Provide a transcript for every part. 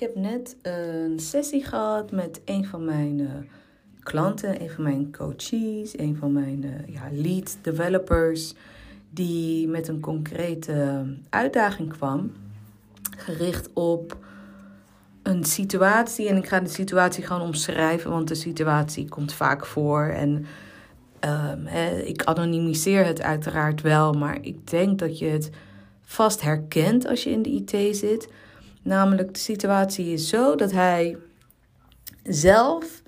ik heb net een sessie gehad met een van mijn uh, klanten, een van mijn coaches, een van mijn uh, ja, lead developers, die met een concrete uitdaging kwam, gericht op een situatie. En ik ga de situatie gewoon omschrijven, want de situatie komt vaak voor. En um, ik anonimiseer het uiteraard wel, maar ik denk dat je het vast herkent als je in de IT zit. Namelijk, de situatie is zo dat hij zelf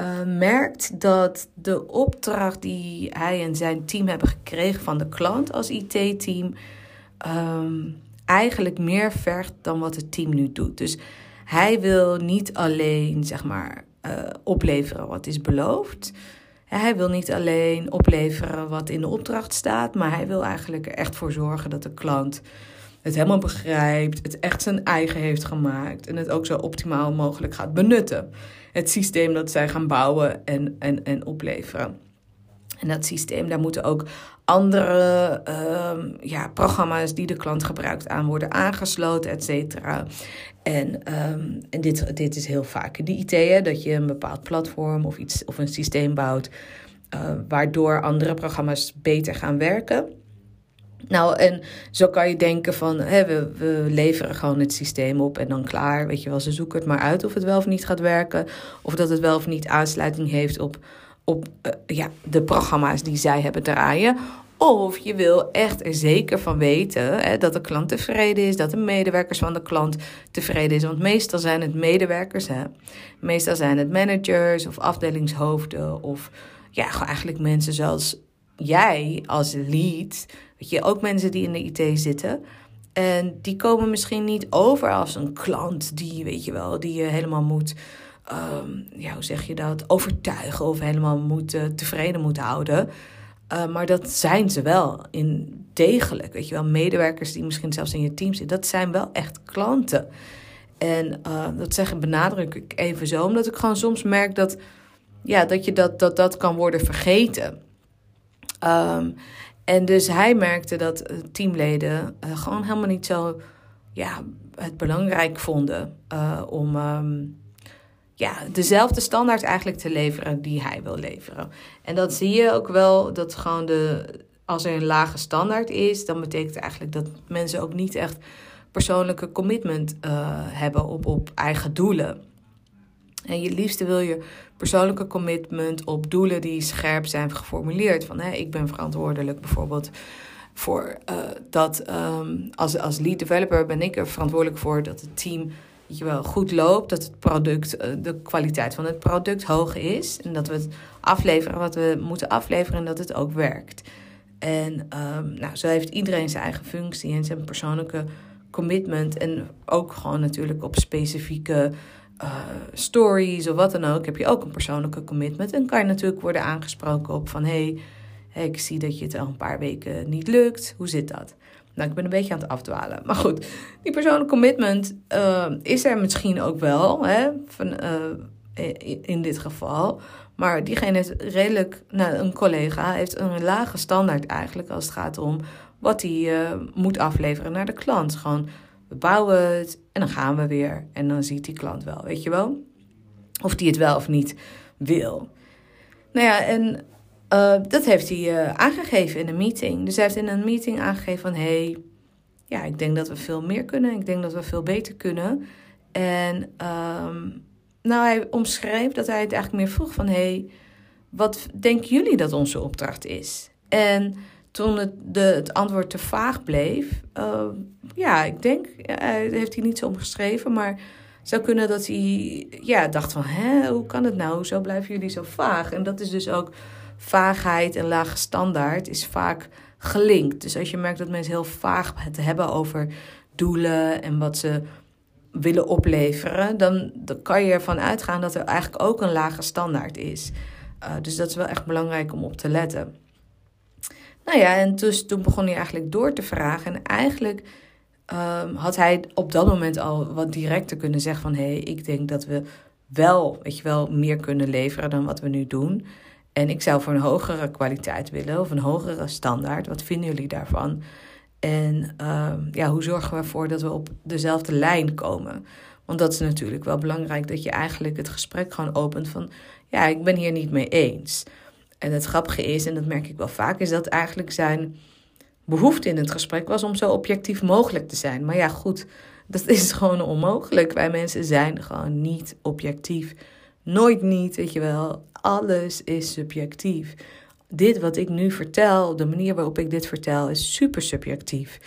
uh, merkt dat de opdracht die hij en zijn team hebben gekregen van de klant als IT-team ehm, eigenlijk meer vergt dan wat het team nu doet. Dus hij wil niet alleen zeg maar uh, opleveren wat is beloofd. Hij wil niet alleen opleveren wat in de opdracht staat, maar hij wil eigenlijk echt voor zorgen dat de klant het helemaal begrijpt, het echt zijn eigen heeft gemaakt en het ook zo optimaal mogelijk gaat benutten. Het systeem dat zij gaan bouwen en, en, en opleveren. En dat systeem, daar moeten ook andere uh, ja, programma's die de klant gebruikt aan worden aangesloten, et cetera. En, um, en dit, dit is heel vaak de IT, hè, dat je een bepaald platform of, iets, of een systeem bouwt, uh, waardoor andere programma's beter gaan werken. Nou, en zo kan je denken van, we, we leveren gewoon het systeem op en dan klaar. Weet je wel, ze zoeken het maar uit of het wel of niet gaat werken. Of dat het wel of niet aansluiting heeft op, op uh, ja, de programma's die zij hebben draaien. Of je wil echt er zeker van weten hè, dat de klant tevreden is, dat de medewerkers van de klant tevreden is. Want meestal zijn het medewerkers, hè. meestal zijn het managers of afdelingshoofden of ja, eigenlijk mensen zoals jij als lead. Weet je, ook mensen die in de IT zitten. En die komen misschien niet over als een klant die, weet je wel, die je helemaal moet, um, ja, hoe zeg je dat, overtuigen of helemaal moet, uh, tevreden moet houden. Uh, maar dat zijn ze wel in degelijk. Weet je wel, medewerkers die misschien zelfs in je team zitten, dat zijn wel echt klanten. En uh, dat zeggen benadruk ik even zo, omdat ik gewoon soms merk dat, ja, dat, je dat, dat dat kan worden vergeten. Um, en dus hij merkte dat teamleden uh, gewoon helemaal niet zo ja, het belangrijk vonden uh, om. Um, ja, dezelfde standaard eigenlijk te leveren die hij wil leveren. En dat zie je ook wel, dat gewoon de, als er een lage standaard is, dan betekent eigenlijk dat mensen ook niet echt persoonlijke commitment hebben op, op eigen doelen. En je liefste wil je persoonlijke commitment op doelen die scherp zijn geformuleerd. Van hè, ik ben verantwoordelijk bijvoorbeeld voor uh, dat um, als, als lead developer ben ik er verantwoordelijk voor dat het team je wel, goed loopt, dat het product, eh, de kwaliteit van het product hoog is. En dat we het afleveren wat we moeten afleveren en dat het ook werkt. En um, nou, zo heeft iedereen zijn eigen functie en zijn persoonlijke commitment. En ook gewoon natuurlijk op specifieke uh, stories of wat dan ook. Heb je ook een persoonlijke commitment. En kan je natuurlijk worden aangesproken op van hey, ik zie dat je het al een paar weken niet lukt. Hoe zit dat? Nou, ik ben een beetje aan het afdwalen. Maar goed, die persoonlijke commitment uh, is er misschien ook wel, hè, van, uh, in dit geval. Maar diegene heeft redelijk, nou, een collega heeft een lage standaard eigenlijk als het gaat om wat hij moet afleveren naar de klant. Gewoon, we bouwen het en dan gaan we weer. En dan ziet die klant wel, weet je wel? Of die het wel of niet wil. Nou ja, en uh, dat heeft hij uh, aangegeven in een meeting. Dus hij heeft in een meeting aangegeven van... hé, hey, ja, ik denk dat we veel meer kunnen. Ik denk dat we veel beter kunnen. En um, nou, hij omschreef dat hij het eigenlijk meer vroeg van... hé, hey, wat denken jullie dat onze opdracht is? En toen het, de, het antwoord te vaag bleef... Uh, ja, ik denk, heeft hij niet zo omgeschreven... maar zou kunnen dat hij ja, dacht van... hoe kan het nou? Zo blijven jullie zo vaag? En dat is dus ook vaagheid en lage standaard is vaak gelinkt. Dus als je merkt dat mensen heel vaag het hebben over doelen en wat ze willen opleveren, dan, dan kan je ervan uitgaan dat er eigenlijk ook een lage standaard is. Uh, dus dat is wel echt belangrijk om op te letten. Nou ja, en dus, toen begon hij eigenlijk door te vragen. En eigenlijk um, had hij op dat moment al wat directer kunnen zeggen van... hé, hey, ik denk dat we wel, weet je wel, meer kunnen leveren dan wat we nu doen. En ik zou voor een hogere kwaliteit willen of een hogere standaard. Wat vinden jullie daarvan? En uh, ja, hoe zorgen we ervoor dat we op dezelfde lijn komen? Want dat is natuurlijk wel belangrijk dat je eigenlijk het gesprek gewoon opent van ja, ik ben hier niet mee eens. En het grappige is, en dat merk ik wel vaak, is dat eigenlijk zijn behoefte in het gesprek was om zo objectief mogelijk te zijn. Maar ja, goed, dat is gewoon onmogelijk. Wij mensen zijn gewoon niet objectief. Nooit niet, weet je wel. Alles is subjectief. Dit wat ik nu vertel, de manier waarop ik dit vertel, is super subjectief.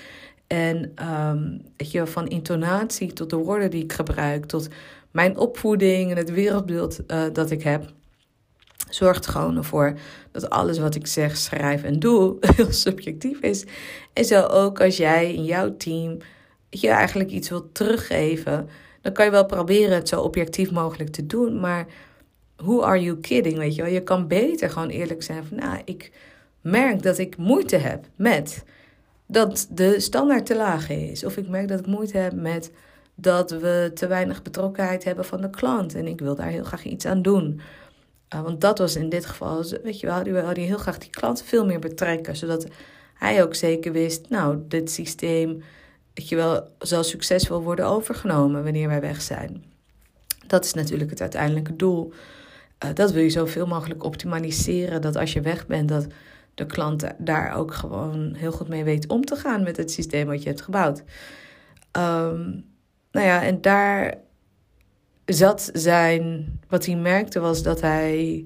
En um, weet je, van intonatie tot de woorden die ik gebruik, tot mijn opvoeding en het wereldbeeld uh, dat ik heb, zorgt gewoon ervoor dat alles wat ik zeg, schrijf en doe heel subjectief is. En zo ook als jij in jouw team je eigenlijk iets wilt teruggeven, dan kan je wel proberen het zo objectief mogelijk te doen. Maar who are you kidding? Weet je wel, je kan beter gewoon eerlijk zijn van, nou, ik merk dat ik moeite heb met dat de standaard te laag is. Of ik merk dat ik moeite heb met dat we te weinig betrokkenheid hebben van de klant. En ik wil daar heel graag iets aan doen. Uh, want dat was in dit geval, weet je wel, die wilde heel graag die klant veel meer betrekken. Zodat hij ook zeker wist, nou, dit systeem, dat je wel, zal succesvol worden overgenomen wanneer wij weg zijn. Dat is natuurlijk het uiteindelijke doel. Uh, dat wil je zoveel mogelijk optimaliseren. Dat als je weg bent, dat de klant daar ook gewoon heel goed mee weet om te gaan met het systeem wat je hebt gebouwd. Um, nou ja, en daar zat zijn. Wat hij merkte was dat hij.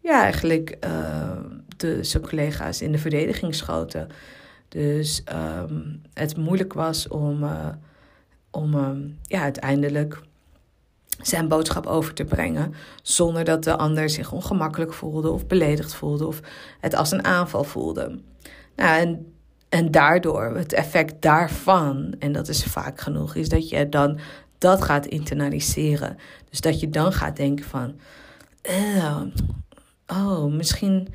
Ja, eigenlijk uh, de, zijn collega's in de verdediging schoten. Dus um, het moeilijk was om, uh, om um, ja, uiteindelijk zijn boodschap over te brengen. Zonder dat de ander zich ongemakkelijk voelde of beledigd voelde of het als een aanval voelde. Nou, en, en daardoor, het effect daarvan, en dat is vaak genoeg, is dat je dan dat gaat internaliseren. Dus dat je dan gaat denken van, oh, oh misschien,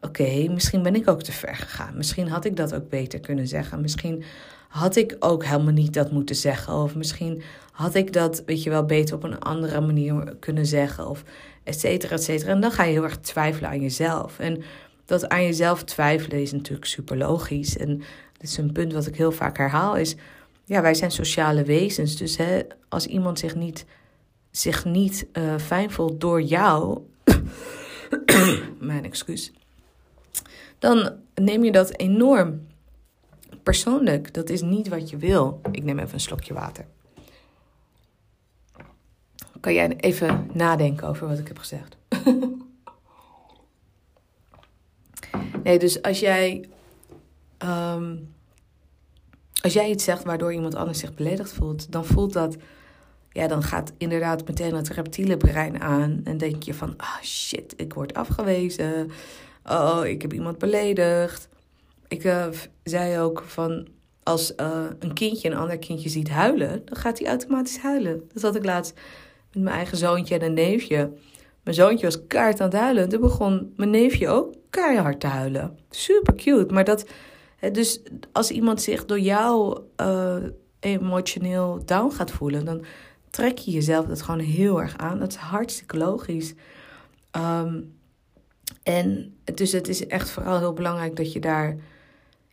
oké, misschien ben ik ook te ver gegaan. Misschien had ik dat ook beter kunnen zeggen. Misschien had ik ook helemaal niet dat moeten zeggen. Of misschien had ik dat, weet je wel, beter op een andere manier kunnen zeggen. Of et cetera, et cetera. En dan ga je heel erg twijfelen aan jezelf. En dat aan jezelf twijfelen is natuurlijk super logisch. En dit is een punt wat ik heel vaak herhaal, is... Ja, wij zijn sociale wezens. Dus hè, als iemand zich niet, zich niet uh, fijn voelt door jou... mijn excuus. Dan neem je dat enorm persoonlijk. Dat is niet wat je wil. Ik neem even een slokje water. Kan jij even nadenken over wat ik heb gezegd? nee, dus als jij. Um, als jij iets zegt waardoor iemand anders zich beledigd voelt, dan voelt dat. Ja, dan gaat inderdaad meteen het reptiele brein aan. En denk je van: ah oh shit, ik word afgewezen. Oh, ik heb iemand beledigd. Ik uh, zei ook van als uh, een kindje een ander kindje ziet huilen, dan gaat hij automatisch huilen. Dat had ik laatst met mijn eigen zoontje en een neefje. Mijn zoontje was kaart aan het huilen. Toen begon mijn neefje ook keihard te huilen. Super cute. Maar dat, dus als iemand zich door jou uh, emotioneel down gaat voelen, dan trek je jezelf dat gewoon heel erg aan. Dat is hartstikke logisch. Um, en dus het is echt vooral heel belangrijk dat je daar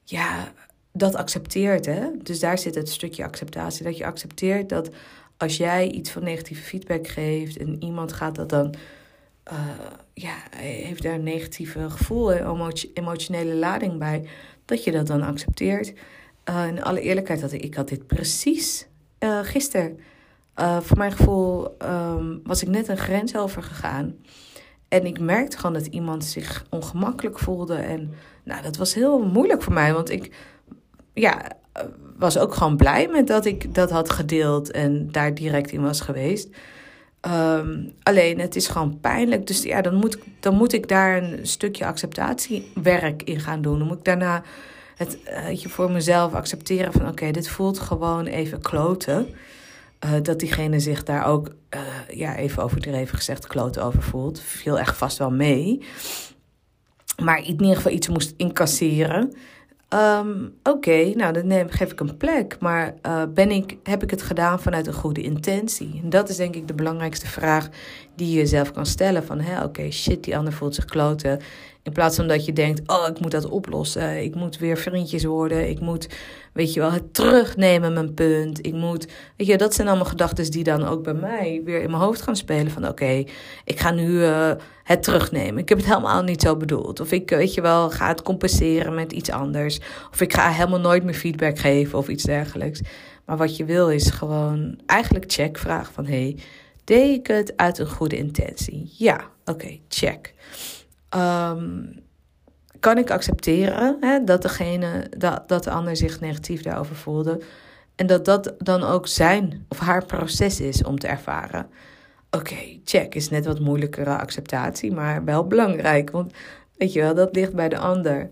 ja, dat accepteert. Hè? Dus daar zit het stukje acceptatie. Dat je accepteert dat als jij iets van negatieve feedback geeft en iemand gaat dat dan. Uh, ja, heeft daar een negatieve gevoel en emotionele lading bij, dat je dat dan accepteert. Uh, in alle eerlijkheid had ik, ik had dit precies uh, gisteren. voor mijn gevoel um, was ik net een grens over gegaan. En ik merkte gewoon dat iemand zich ongemakkelijk voelde. En nou, dat was heel moeilijk voor mij. Want ik ja, was ook gewoon blij met dat ik dat had gedeeld en daar direct in was geweest. Um, alleen het is gewoon pijnlijk. Dus ja, dan moet, dan moet ik daar een stukje acceptatiewerk in gaan doen. Dan moet ik daarna het je voor mezelf accepteren van oké, dit voelt gewoon even kloten. Uh, dat diegene zich daar ook, uh, ja, even overdreven gezegd, kloten over voelt. Viel echt vast wel mee. Maar in ieder geval iets moest incasseren. Um, Oké, nou dan neem, geef ik een plek. Maar uh, ben ik, heb ik het gedaan vanuit een goede intentie? En dat is denk ik de belangrijkste vraag die je jezelf kan stellen. Van oké, shit, die ander voelt zich kloten. In plaats van dat je denkt, oh, ik moet dat oplossen. Ik moet weer vriendjes worden. Ik moet, weet je wel, het terugnemen, mijn punt. Ik moet, weet je, dat zijn allemaal gedachten die dan ook bij mij weer in mijn hoofd gaan spelen. Van oké, ik ga nu uh, het terugnemen. Ik heb het helemaal niet zo bedoeld. Of ik, weet je wel, ga het compenseren met iets anders. Of ik ga helemaal nooit meer feedback geven of iets dergelijks. Maar wat je wil is gewoon eigenlijk check vragen van... hey, deed ik het uit een goede intentie? Ja, oké, check. Um, kan ik accepteren hè, dat, degene, dat, dat de ander zich negatief daarover voelde? En dat dat dan ook zijn of haar proces is om te ervaren. Oké, check is net wat moeilijkere acceptatie, maar wel belangrijk. Want weet je wel, dat ligt bij de ander.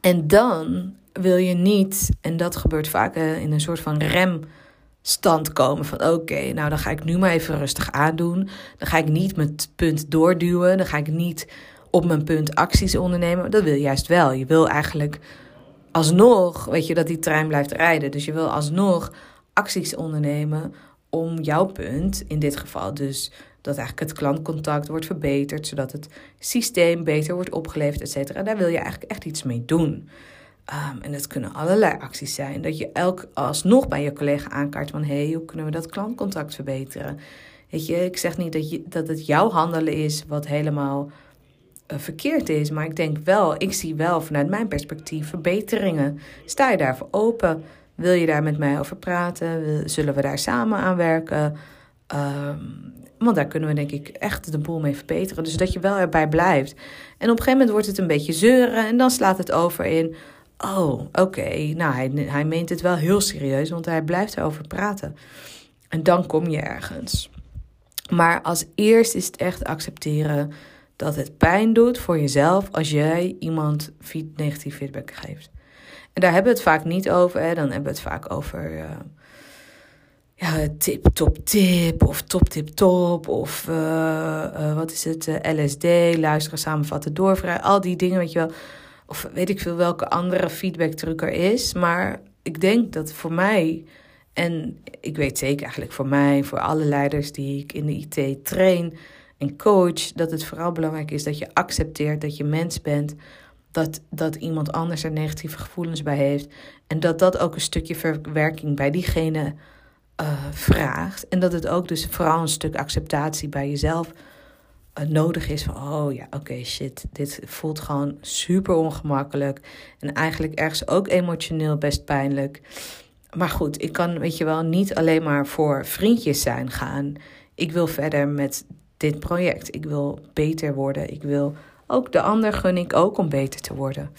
En dan wil je niet, en dat gebeurt vaak in een soort van remstand komen van oké, nou dan ga ik nu maar even rustig aandoen. Dan ga ik niet mijn punt doorduwen. Dan ga ik niet op mijn punt acties ondernemen. Dat wil je juist wel. Je wil eigenlijk alsnog, weet je, dat die trein blijft rijden. Dus je wil alsnog acties ondernemen om jouw punt, in dit geval dus dat eigenlijk het klantcontact wordt verbeterd, zodat het systeem beter wordt opgeleverd, et cetera. Daar wil je eigenlijk echt iets mee doen. Um, en dat kunnen allerlei acties zijn. Dat je elk alsnog bij je collega aankaart van... hé, hey, hoe kunnen we dat klantcontact verbeteren? Weet je, ik zeg niet dat, je, dat het jouw handelen is wat helemaal uh, verkeerd is. Maar ik denk wel, ik zie wel vanuit mijn perspectief verbeteringen. Sta je daarvoor open? Wil je daar met mij over praten? Zullen we daar samen aan werken? Um, want daar kunnen we denk ik echt de boel mee verbeteren. Dus dat je wel erbij blijft. En op een gegeven moment wordt het een beetje zeuren. En dan slaat het over in... Oh, oké. Nou, hij, hij meent het wel heel serieus. Want hij blijft erover praten. En dan kom je ergens. Maar als eerst is het echt accepteren dat het pijn doet voor jezelf als jij iemand negatief feedback geeft. En daar hebben we het vaak niet over. Hè? Dan hebben we het vaak over uh, ja, tip, top, tip. Of top, tip, top. Of uh, uh, wat is het? LSD, luisteren, samenvatten, doorvragen. Al die dingen, weet je wel. Of weet ik veel welke andere feedback truc er is. Maar ik denk dat voor mij... En ik weet zeker eigenlijk voor mij, voor alle leiders die ik in de IT train en coach, dat het vooral belangrijk is dat je accepteert dat je mens bent, dat, dat iemand anders er negatieve gevoelens bij heeft en dat dat ook een stukje verwerking bij diegene uh, vraagt en dat het ook dus vooral een stuk acceptatie bij jezelf nodig is van oh ja oké shit dit voelt gewoon super ongemakkelijk en eigenlijk ergens ook emotioneel best pijnlijk. Maar goed, ik kan, weet je wel, niet alleen maar voor vriendjes zijn gaan. Ik wil verder met dit project. Ik wil beter worden. Ik wil ook de ander gun ik ook om beter te worden.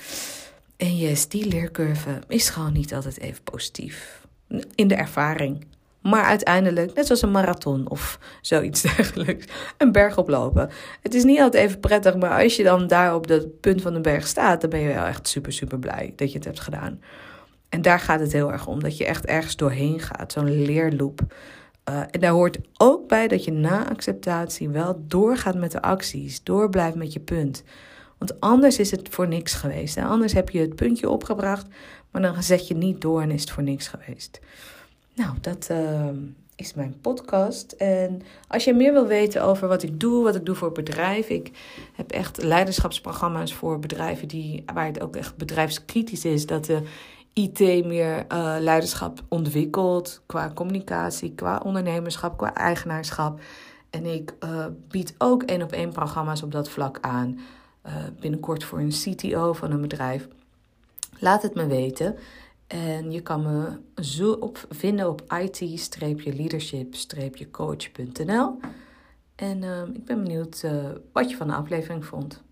En yes, die leercurve is gewoon niet altijd even positief. In de ervaring. Maar uiteindelijk, net zoals een marathon of zoiets dergelijks, een berg oplopen. Het is niet altijd even prettig, maar als je dan daar op dat punt van de berg staat, dan ben je wel echt super, super blij dat je het hebt gedaan. En daar gaat het heel erg om, dat je echt ergens doorheen gaat, zo'n leerloop. Uh, en daar hoort ook bij dat je na acceptatie wel doorgaat met de acties, doorblijft met je punt. Want anders is het voor niks geweest. En anders heb je het puntje opgebracht, maar dan zet je niet door en is het voor niks geweest. Nou, dat uh, is mijn podcast. En als je meer wil weten over wat ik doe, wat ik doe voor bedrijven. Ik heb echt leiderschapsprogramma's voor bedrijven die, waar het ook echt bedrijfskritisch is. Dat de IT meer uh, leiderschap ontwikkelt qua communicatie, qua ondernemerschap, qua eigenaarschap. En ik uh, bied ook één op één programma's op dat vlak aan. Uh, binnenkort voor een CTO van een bedrijf. Laat het me weten. En je kan me zo op vinden op it-leadership-coach.nl. En ik ben benieuwd wat je van de aflevering vond.